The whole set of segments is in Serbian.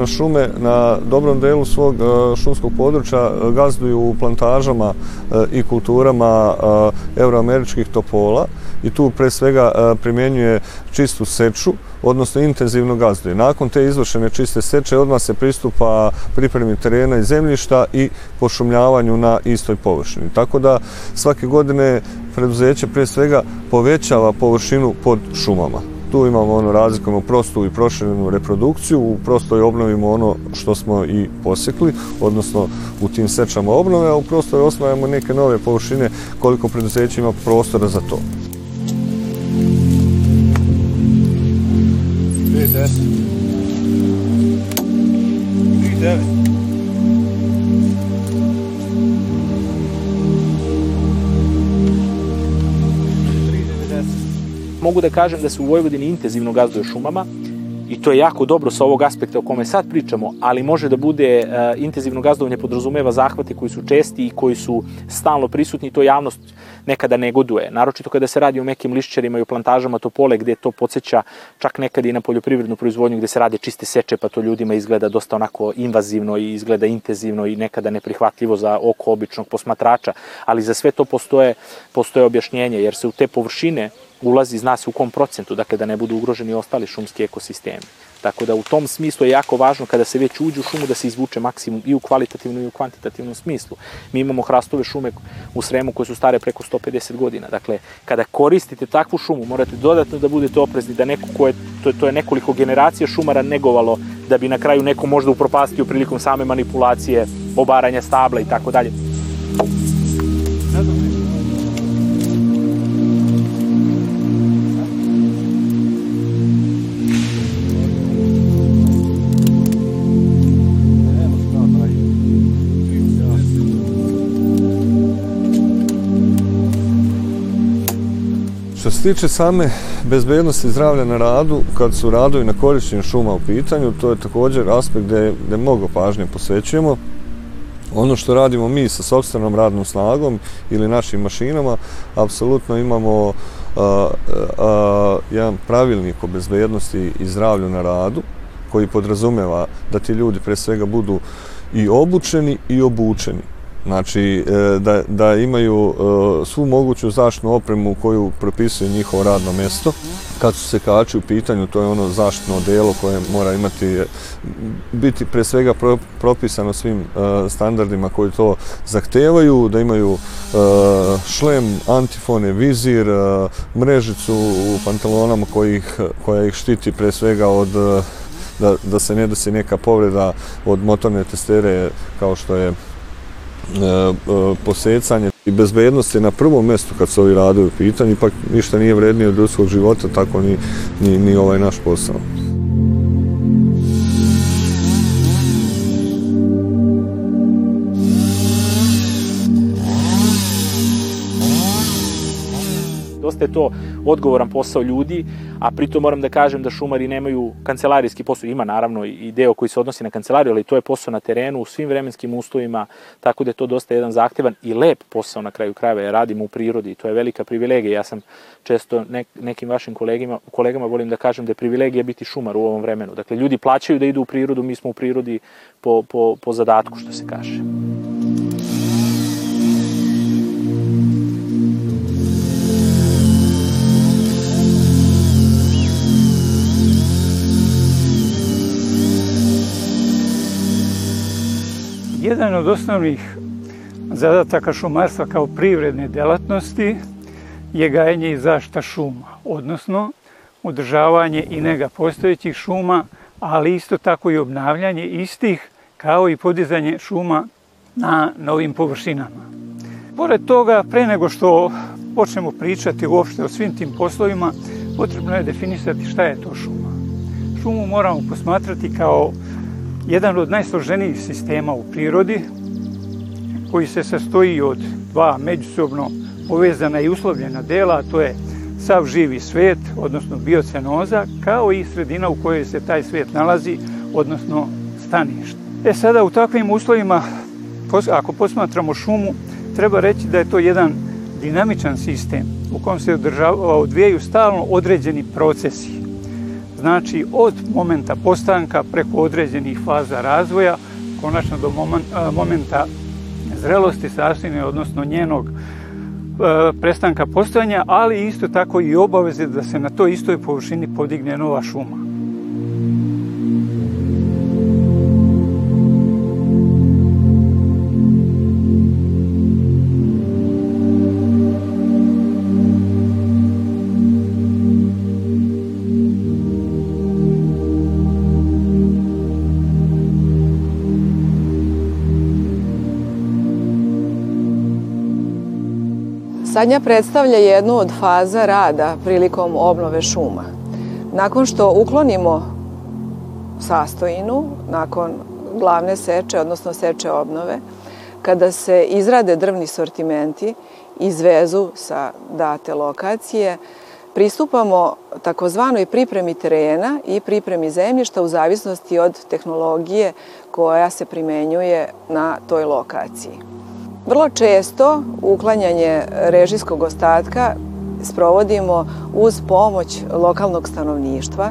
Vojvodina šume na dobrom delu svog e, šumskog područja gazduju u plantažama i kulturama euroameričkih topola i tu pre svega primjenjuje čistu seču, odnosno intenzivno gazduje. Nakon te izvršene čiste seče odmah se pristupa pripremi terena i zemljišta i pošumljavanju na istoj površini. Tako da svake godine preduzeće pre svega povećava površinu pod šumama. Tu imamo ono razlikujemo prostu i proširenu reprodukciju, u prostoj obnovimo ono što smo i posekli, odnosno u tim sečama obnove, a u prostoj osvajamo neke nove površine koliko preduzeće ima prostora za to. 3 Mogu da kažem da se u Vojvodini intenzivno gazduje šumama, I to je jako dobro sa ovog aspekta o kome sad pričamo, ali može da bude uh, intenzivno gazdovanje podrazumeva zahvate koji su česti i koji su stalno prisutni i to javnost nekada negoduje. Naročito kada se radi o mekim lišćarima i o plantažama topole gde to podsjeća čak nekad i na poljoprivrednu proizvodnju gde se rade čiste seče pa to ljudima izgleda dosta onako invazivno i izgleda intenzivno i nekada neprihvatljivo za oko običnog posmatrača, ali za sve to postoje, postoje objašnjenje jer se u te površine ulazi, zna se u kom procentu, dakle da ne budu ugroženi ostali šumski ekosistemi. Tako da u tom smislu je jako važno kada se već uđe u šumu da se izvuče maksimum i u kvalitativnom i u kvantitativnom smislu. Mi imamo hrastove šume u Sremu koje su stare preko 150 godina. Dakle, kada koristite takvu šumu, morate dodatno da budete oprezni da neko ko je, to je, to je nekoliko generacija šumara negovalo da bi na kraju neko možda upropastio prilikom same manipulacije, obaranja stabla i tako dalje. Što se tiče same bezbednosti zdravlja na radu, kad su radovi na korišćenju šuma u pitanju, to je također aspekt gde, gde mnogo pažnje posvećujemo. Ono što radimo mi sa sobstvenom radnom snagom ili našim mašinama, apsolutno imamo a, a, jedan pravilnik o bezbednosti i zdravlju na radu, koji podrazumeva da ti ljudi pre svega budu i obučeni i obučeni. Znači, e, da, da imaju e, svu moguću zaštitnu opremu koju propisuje njihovo radno mesto. Kad su sekači u pitanju, to je ono zaštitno delo koje mora imati, e, biti pre svega propisano svim standardima koji to zahtevaju, da imaju šlem, antifone, vizir, mrežicu u pantalonama koji ih, koja ih štiti pre svega od da, da se ne desi neka povreda od motorne testere kao što je posecanje i bezbednost je na prvom mjestu kad se ovi radovi u pitanju, ipak ništa nije vrednije od ljudskog života, tako ni, ni, ni ovaj naš posao. Dosta je to odgovoran posao ljudi, a pritom moram da kažem da šumari nemaju kancelarijski posao. Ima naravno i deo koji se odnosi na kancelariju, ali to je posao na terenu u svim vremenskim uslovima, tako da je to dosta jedan zahtevan i lep posao na kraju krajeva. Ja radim u prirodi to je velika privilegija. Ja sam često nek, nekim vašim kolegima, kolegama volim da kažem da je privilegija biti šumar u ovom vremenu. Dakle, ljudi plaćaju da idu u prirodu, mi smo u prirodi po, po, po zadatku, što se kaže. Jedan od osnovnih zadataka šumarstva kao privredne delatnosti je gajanje i zašta šuma, odnosno održavanje i nega postojećih šuma, ali isto tako i obnavljanje istih, kao i podizanje šuma na novim površinama. Pored toga, pre nego što počnemo pričati uopšte o svim tim poslovima, potrebno je definisati šta je to šuma. Šumu moramo posmatrati kao jedan od najsloženijih sistema u prirodi, koji se sastoji od dva međusobno povezana i uslovljena dela, to je sav živi svet, odnosno biocenoza, kao i sredina u kojoj se taj svet nalazi, odnosno stanište. E sada u takvim uslovima, ako posmatramo šumu, treba reći da je to jedan dinamičan sistem u kom se održava, odvijaju stalno određeni procesi. Znači od momenta postanka preko određenih faza razvoja, konačno do momenta zrelosti sastojine, odnosno njenog e, prestanka postojanja, ali isto tako i obaveze da se na toj istoj površini podigne nova šuma. Sadnja predstavlja jednu od faza rada prilikom obnove šuma. Nakon što uklonimo sastojinu, nakon glavne seče, odnosno seče obnove, kada se izrade drvni sortimenti, izvezu sa date lokacije, pristupamo takozvanoj pripremi terena i pripremi zemljišta u zavisnosti od tehnologije koja se primenjuje na toj lokaciji. Vrlo često uklanjanje režijskog ostatka sprovodimo uz pomoć lokalnog stanovništva.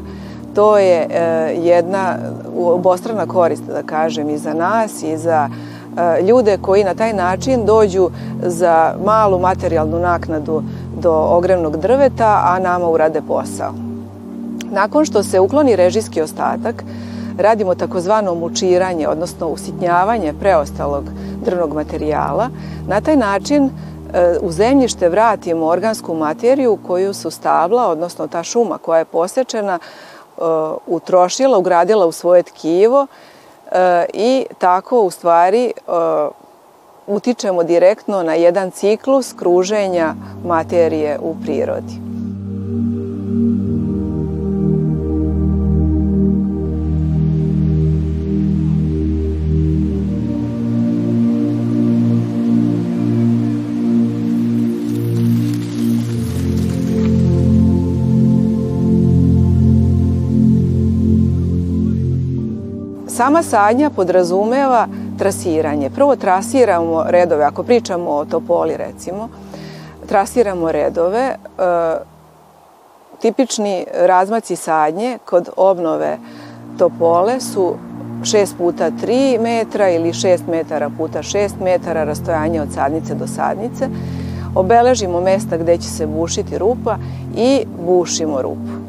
To je e, jedna obostrana korist, da kažem, i za nas i za e, ljude koji na taj način dođu za malu materijalnu naknadu do ogrevnog drveta, a nama urade posao. Nakon što se ukloni režijski ostatak, radimo takozvano mučiranje, odnosno usitnjavanje preostalog drvnog materijala. Na taj način e, u zemljište vratimo organsku materiju koju su stabla, odnosno ta šuma koja je posečena, e, utrošila, ugradila u svoje tkivo e, i tako u stvari utičemo direktno na jedan ciklus kruženja materije u prirodi. Sama sadnja podrazumeva trasiranje. Prvo trasiramo redove, ako pričamo o topoli recimo, trasiramo redove. E, tipični razmaci sadnje kod obnove topole su 6 puta 3 metra ili 6 metara puta 6 metara rastojanje od sadnice do sadnice. Obeležimo mesta gde će se bušiti rupa i bušimo rupu.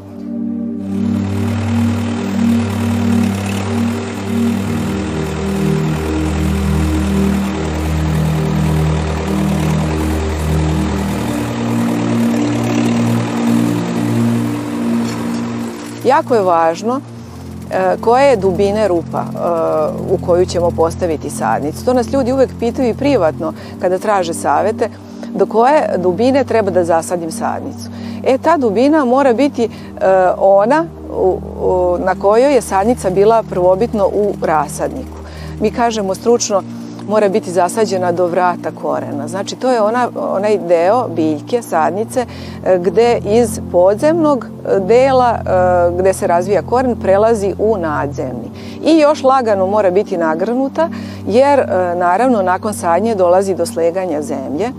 Jako je važno e, koje je dubine rupa e, u koju ćemo postaviti sadnicu. To nas ljudi uvek pitaju i privatno kada traže savete do koje dubine treba da zasadim sadnicu. E, ta dubina mora biti e, ona na kojoj je sadnica bila prvobitno u rasadniku. Mi kažemo stručno mora biti zasađena do vrata korena. Znači, to je ona, onaj deo biljke, sadnice, e, gde iz podzemnog e, dela e, gde se razvija koren prelazi u nadzemni. I još lagano mora biti nagrnuta, jer naravno nakon sadnje dolazi do sleganja zemlje,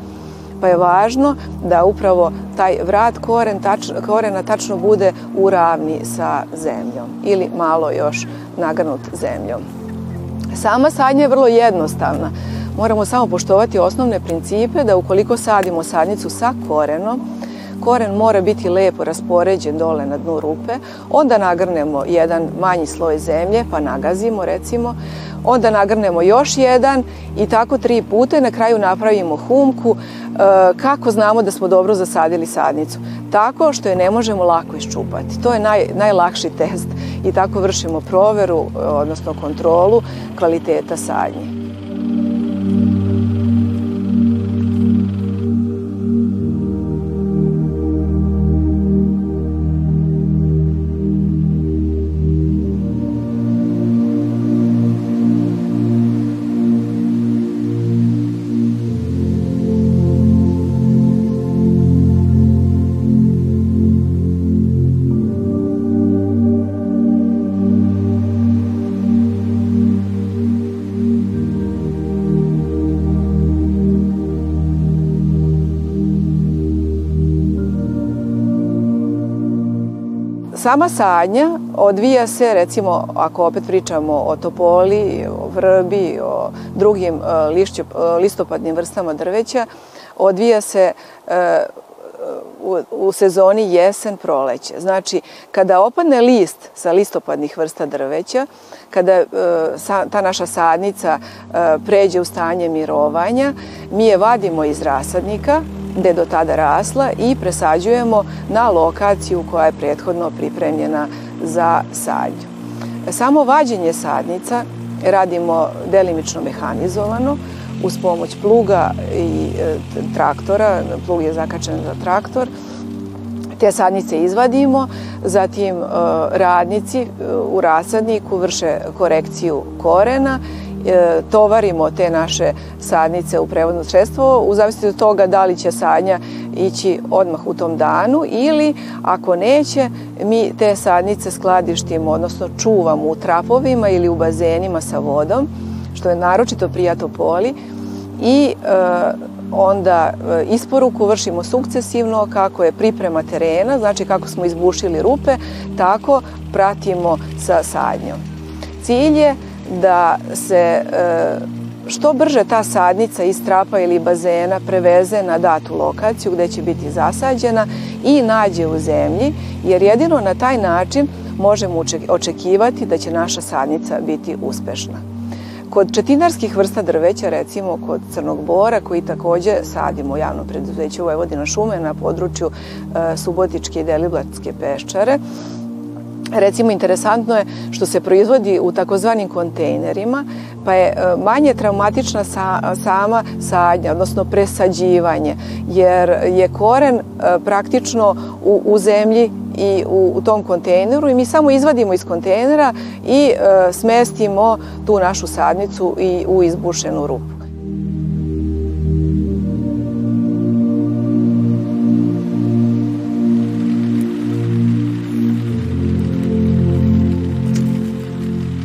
pa je važno da upravo taj vrat koren, tač, korena tačno bude u ravni sa zemljom ili malo još nagrnut zemljom. Sama sadnja je vrlo jednostavna. Moramo samo poštovati osnovne principe da ukoliko sadimo sadnicu sa korenom, koren mora biti lepo raspoređen dole na dnu rupe, onda nagrnemo jedan manji sloj zemlje, pa nagazimo recimo, onda nagrnemo još jedan i tako tri puta i na kraju napravimo humku. E, kako znamo da smo dobro zasadili sadnicu? Tako što je ne možemo lako iščupati. To je naj, najlakši test i tako vršimo proveru, odnosno kontrolu kvaliteta sadnje. Sama sadnja odvija se, recimo, ako opet pričamo o topoli, o vrbi, o drugim lišću, listopadnim vrstama drveća, odvija se u, u sezoni jesen, proleće. Znači, kada opadne list sa listopadnih vrsta drveća, kada e, ta naša sadnica e, pređe u stanje mirovanja, mi je vadimo iz rasadnika, gde do tada rasla i presađujemo na lokaciju koja je prethodno pripremljena za sadnju. Samo vađenje sadnica radimo delimično mehanizovano, uz pomoć pluga i e, traktora, plug je zakačen za traktor, te sadnice izvadimo, zatim e, radnici e, u rasadniku vrše korekciju korena, tovarimo te naše sadnice u prevodno sredstvo u zavisnosti od toga da li će sadnja ići odmah u tom danu ili ako neće mi te sadnice skladištimo odnosno čuvamo u trapovima ili u bazenima sa vodom što je naročito prijato poli i e, onda e, isporuku vršimo sukcesivno kako je priprema terena, znači kako smo izbušili rupe, tako pratimo sa sadnjom. Cilj je da se e, što brže ta sadnica iz trapa ili bazena preveze na datu lokaciju gde će biti zasađena i nađe u zemlji, jer jedino na taj način možemo očekivati da će naša sadnica biti uspešna. Kod četinarskih vrsta drveća, recimo kod crnog bora, koji takođe sadimo u javnom preduzeću Vojvodina šume na području e, Subotičke i Deliblatske peščare, Recimo, interesantno je što se proizvodi u takozvanim kontejnerima, pa je e, manje traumatična sa, sama sadnja, odnosno presađivanje, jer je koren e, praktično u, u zemlji i u, u tom kontejneru i mi samo izvadimo iz kontejnera i e, smestimo tu našu sadnicu i u izbušenu rupu.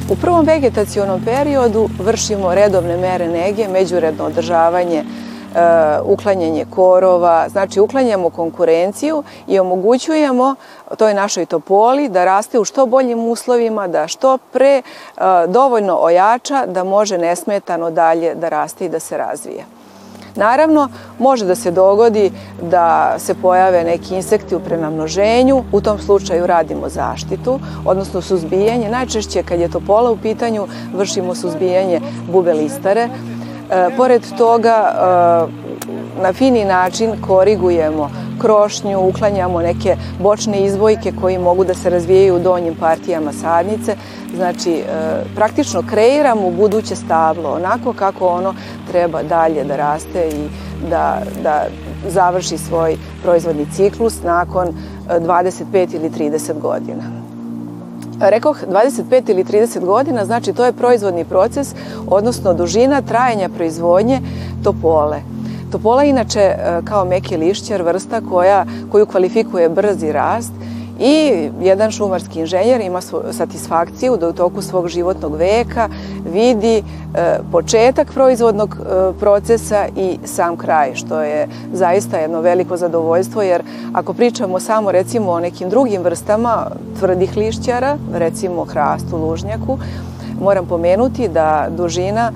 U prvom vegetacionom periodu vršimo redovne mere nege, međuredno održavanje uklanjanje korova, znači uklanjamo konkurenciju i omogućujemo toj našoj topoli da raste u što boljim uslovima, da što pre e, dovoljno ojača da može nesmetano dalje da raste i da se razvije. Naravno, može da se dogodi da se pojave neki insekti u prenamnoženju, u tom slučaju radimo zaštitu, odnosno suzbijanje. Najčešće kad je topola u pitanju vršimo suzbijanje bube listare, pored toga, e, na fini način korigujemo krošnju, uklanjamo neke bočne izvojke koji mogu da se razvijaju u donjim partijama sadnice. Znači, e, praktično kreiramo buduće stablo onako kako ono treba dalje da raste i da, da završi svoj proizvodni ciklus nakon 25 ili 30 godina. Rekoh 25 ili 30 godina, znači to je proizvodni proces, odnosno dužina trajanja proizvodnje topole. Topola je inače e, kao meki lišćer vrsta koja, koju kvalifikuje brzi rast i jedan šumarski inženjer ima satisfakciju da u toku svog životnog veka vidi e, početak proizvodnog e, procesa i sam kraj, što je zaista jedno veliko zadovoljstvo, jer ako pričamo samo recimo o nekim drugim vrstama tvrdih lišćara, recimo hrastu, lužnjaku, moram pomenuti da dužina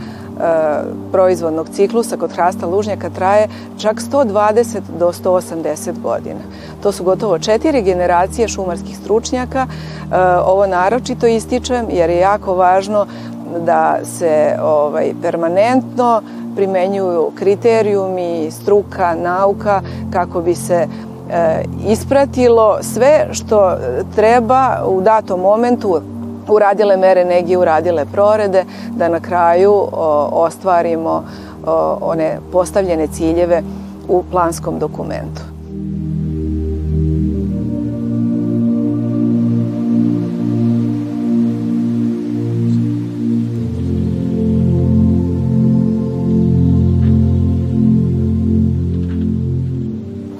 proizvodnog ciklusa kod hrasta lužnjaka traje čak 120 do 180 godina. To su gotovo četiri generacije šumarskih stručnjaka. E, ovo naročito ističem jer je jako važno da se ovaj, permanentno primenjuju kriterijumi, struka, nauka kako bi se e, ispratilo sve što treba u datom momentu uradile mere negi, uradile prorede, da na kraju o, ostvarimo o, one postavljene ciljeve u planskom dokumentu.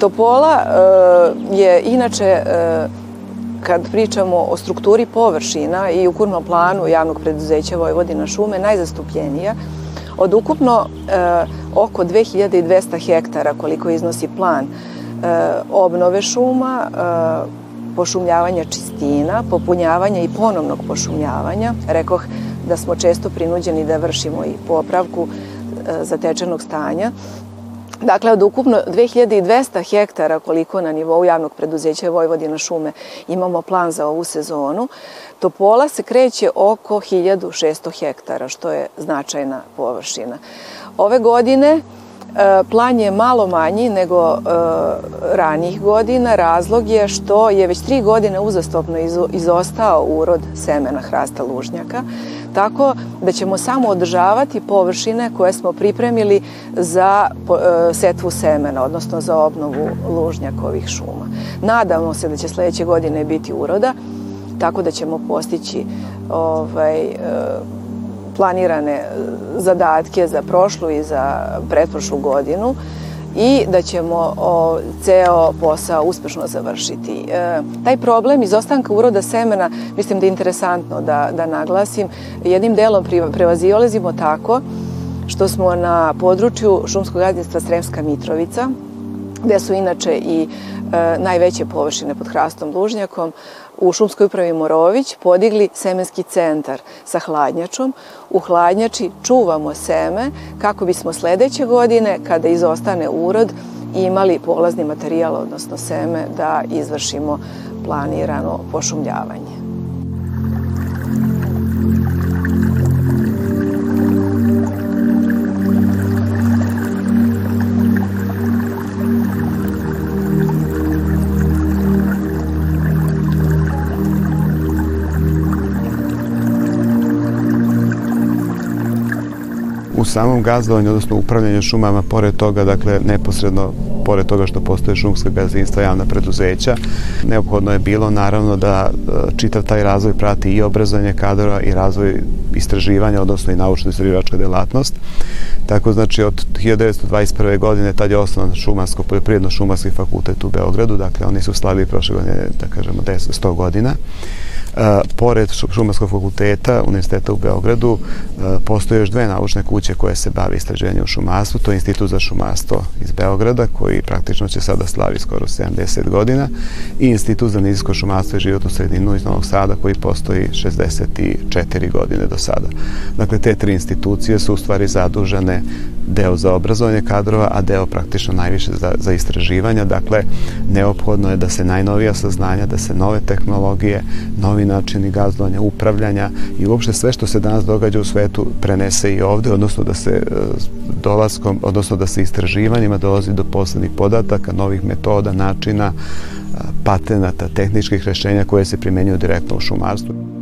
Topola e, je inače e, kad pričamo o strukturi površina i ukupnom planu javnog preduzeća Vojvodina šume najzastupljenija, od ukupno e, oko 2200 hektara koliko iznosi plan e, obnove šuma, e, pošumljavanja čistina, popunjavanja i ponovnog pošumljavanja. Rekoh da smo često prinuđeni da vršimo i popravku zatečenog stanja. Dakle, od ukupno 2200 hektara koliko na nivou javnog preduzeća Vojvodina šume imamo plan za ovu sezonu, Topola se kreće oko 1600 hektara, što je značajna površina. Ove godine plan je malo manji nego e, ranijih godina. Razlog je što je već tri godine uzastopno izostao urod semena hrasta lužnjaka, tako da ćemo samo održavati površine koje smo pripremili za e, setvu semena, odnosno za obnovu lužnjakovih šuma. Nadamo se da će sledeće godine biti uroda, tako da ćemo postići ovaj, planirane zadatke za prošlu i za pretprošlu godinu i da ćemo o, ceo posao uspešno završiti. E, taj problem izostanka uroda semena, mislim da je interesantno da, da naglasim, jednim delom prevazilazimo tako što smo na području šumskog gazdinstva Sremska Mitrovica, gde su inače i e, najveće površine pod hrastom lužnjakom, u šumskoj upravi Morović podigli semenski centar sa hladnjačom. U hladnjači čuvamo seme kako bismo sledeće godine, kada izostane urod, imali polazni materijal, odnosno seme, da izvršimo planirano pošumljavanje. Samom gazdovanju, odnosno upravljanju šumama, pored toga, dakle, neposredno, pored toga što postoje šumska gazdinstva, javna preduzeća, neophodno je bilo, naravno, da e, čitav taj razvoj prati i obrazovanje kadrova i razvoj istraživanja, odnosno i naučno-istraživačka delatnost. Tako, znači, od 1921. godine tad je osnovan šumarsko, poljoprijedno šumarski fakultet u Beogradu, dakle, oni su slavili prošle godine, da kažemo, 10, 100 godina. Pored Šumarskog fakulteta Univerziteta u Beogradu postoje još dve naučne kuće koje se bavi istraživanjem u šumarstvu. To je Institut za šumarstvo iz Beograda koji praktično će sada slavi skoro 70 godina i Institut za nizijsko šumarstvo i životnu sredinu iz Novog Sada koji postoji 64 godine do sada. Dakle, te tri institucije su u stvari zadužene deo za obrazovanje kadrova, a deo praktično najviše za, za istraživanja. Dakle, neophodno je da se najnovija saznanja, da se nove tehnologije, novi načini gazdovanja, upravljanja i uopšte sve što se danas događa u svetu prenese i ovde, odnosno da se e, dolaskom, odnosno da se istraživanjima dolazi do poslednjih podataka, novih metoda, načina, patenata, tehničkih rešenja koje se primenjuju direktno u šumarstvu.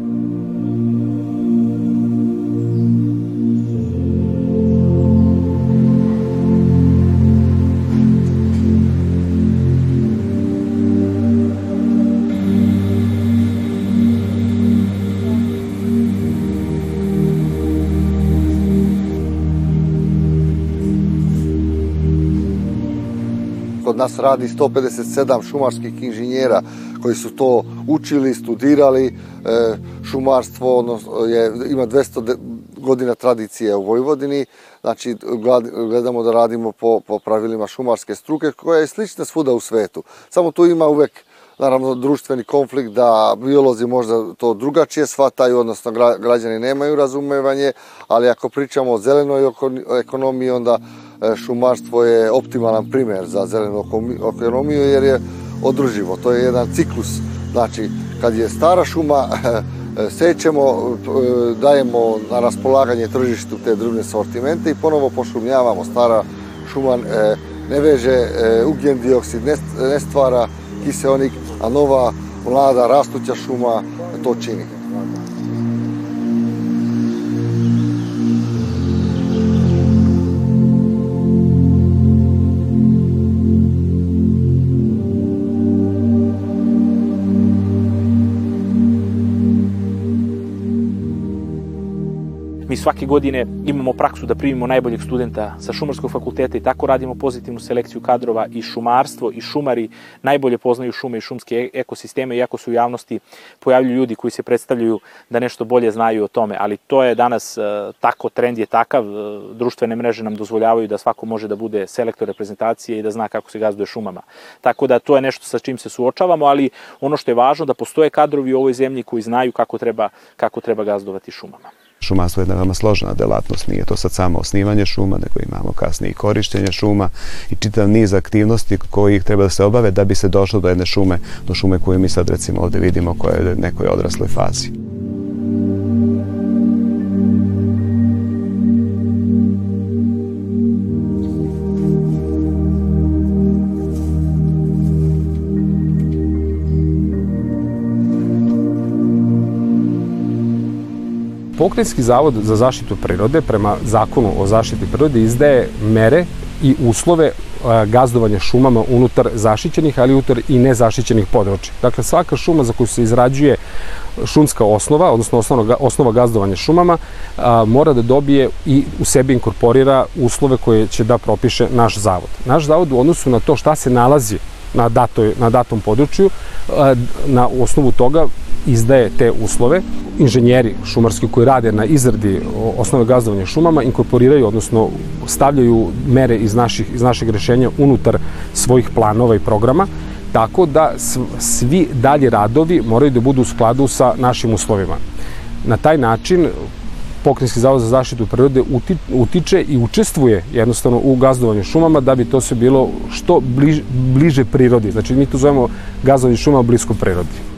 Radi 157 šumarskih inženjera koji su to učili, studirali. E, šumarstvo je, ima 200 godina tradicije u Vojvodini, znači gledamo da radimo po, po pravilima šumarske struke koja je slična svuda u svetu. Samo tu ima uvek naravno društveni konflikt da biolozi možda to drugačije shvataju, odnosno građani nemaju razumevanje, ali ako pričamo o zelenoj ekonomiji, onda E, šumarstvo je optimalan primer za zelenu ekonomiju jer je održivo. To je jedan ciklus. Znači, kad je stara šuma, e, sećemo, e, dajemo na raspolaganje tržištu te drvne sortimente i ponovo pošumljavamo. Stara šuma ne veže ugljen dioksid, ne stvara и се оник, а нова млада растуќа шума тоа чини. Svake godine imamo praksu da primimo najboljeg studenta sa šumarskog fakulteta i tako radimo pozitivnu selekciju kadrova i šumarstvo i šumari najbolje poznaju šume i šumske e- ekosisteme, iako su u javnosti pojavljuju ljudi koji se predstavljaju da nešto bolje znaju o tome, ali to je danas uh, tako, trend je takav, uh, društvene mreže nam dozvoljavaju da svako može da bude selektor reprezentacije i da zna kako se gazduje šumama. Tako da to je nešto sa čim se suočavamo, ali ono što je važno da postoje kadrovi u ovoj zemlji koji znaju kako treba, kako treba gazdovati šumama. Šumarstvo je jedna veoma složena delatnost, nije to sad samo osnivanje šuma, nego imamo kasnije i korišćenje šuma i čitav niz aktivnosti koji treba da se obave da bi se došlo do jedne šume, do šume koju mi sad recimo ovde vidimo koja je u nekoj odrasloj fazi. Pokrajinski zavod za zaštitu prirode prema zakonu o zaštiti prirode izdaje mere i uslove gazdovanja šumama unutar zaštićenih, ali unutar i nezaštićenih područja. Dakle, svaka šuma za koju se izrađuje šumska osnova, odnosno osnova, osnova gazdovanja šumama, a, mora da dobije i u sebi inkorporira uslove koje će da propiše naš zavod. Naš zavod u odnosu na to šta se nalazi na, datoj, na datom području, a, na osnovu toga izdaje te uslove. Inženjeri šumarski koji rade na izradi osnove gazdovanja šumama inkorporiraju, odnosno stavljaju mere iz, naših, iz našeg rešenja unutar svojih planova i programa, tako da svi dalji radovi moraju da budu u skladu sa našim uslovima. Na taj način Pokrinjski zavod za zaštitu prirode utiče i učestvuje jednostavno u gazdovanju šumama da bi to sve bilo što bliže, bliže prirodi. Znači mi to zovemo gazdovanje šuma blisko prirodi.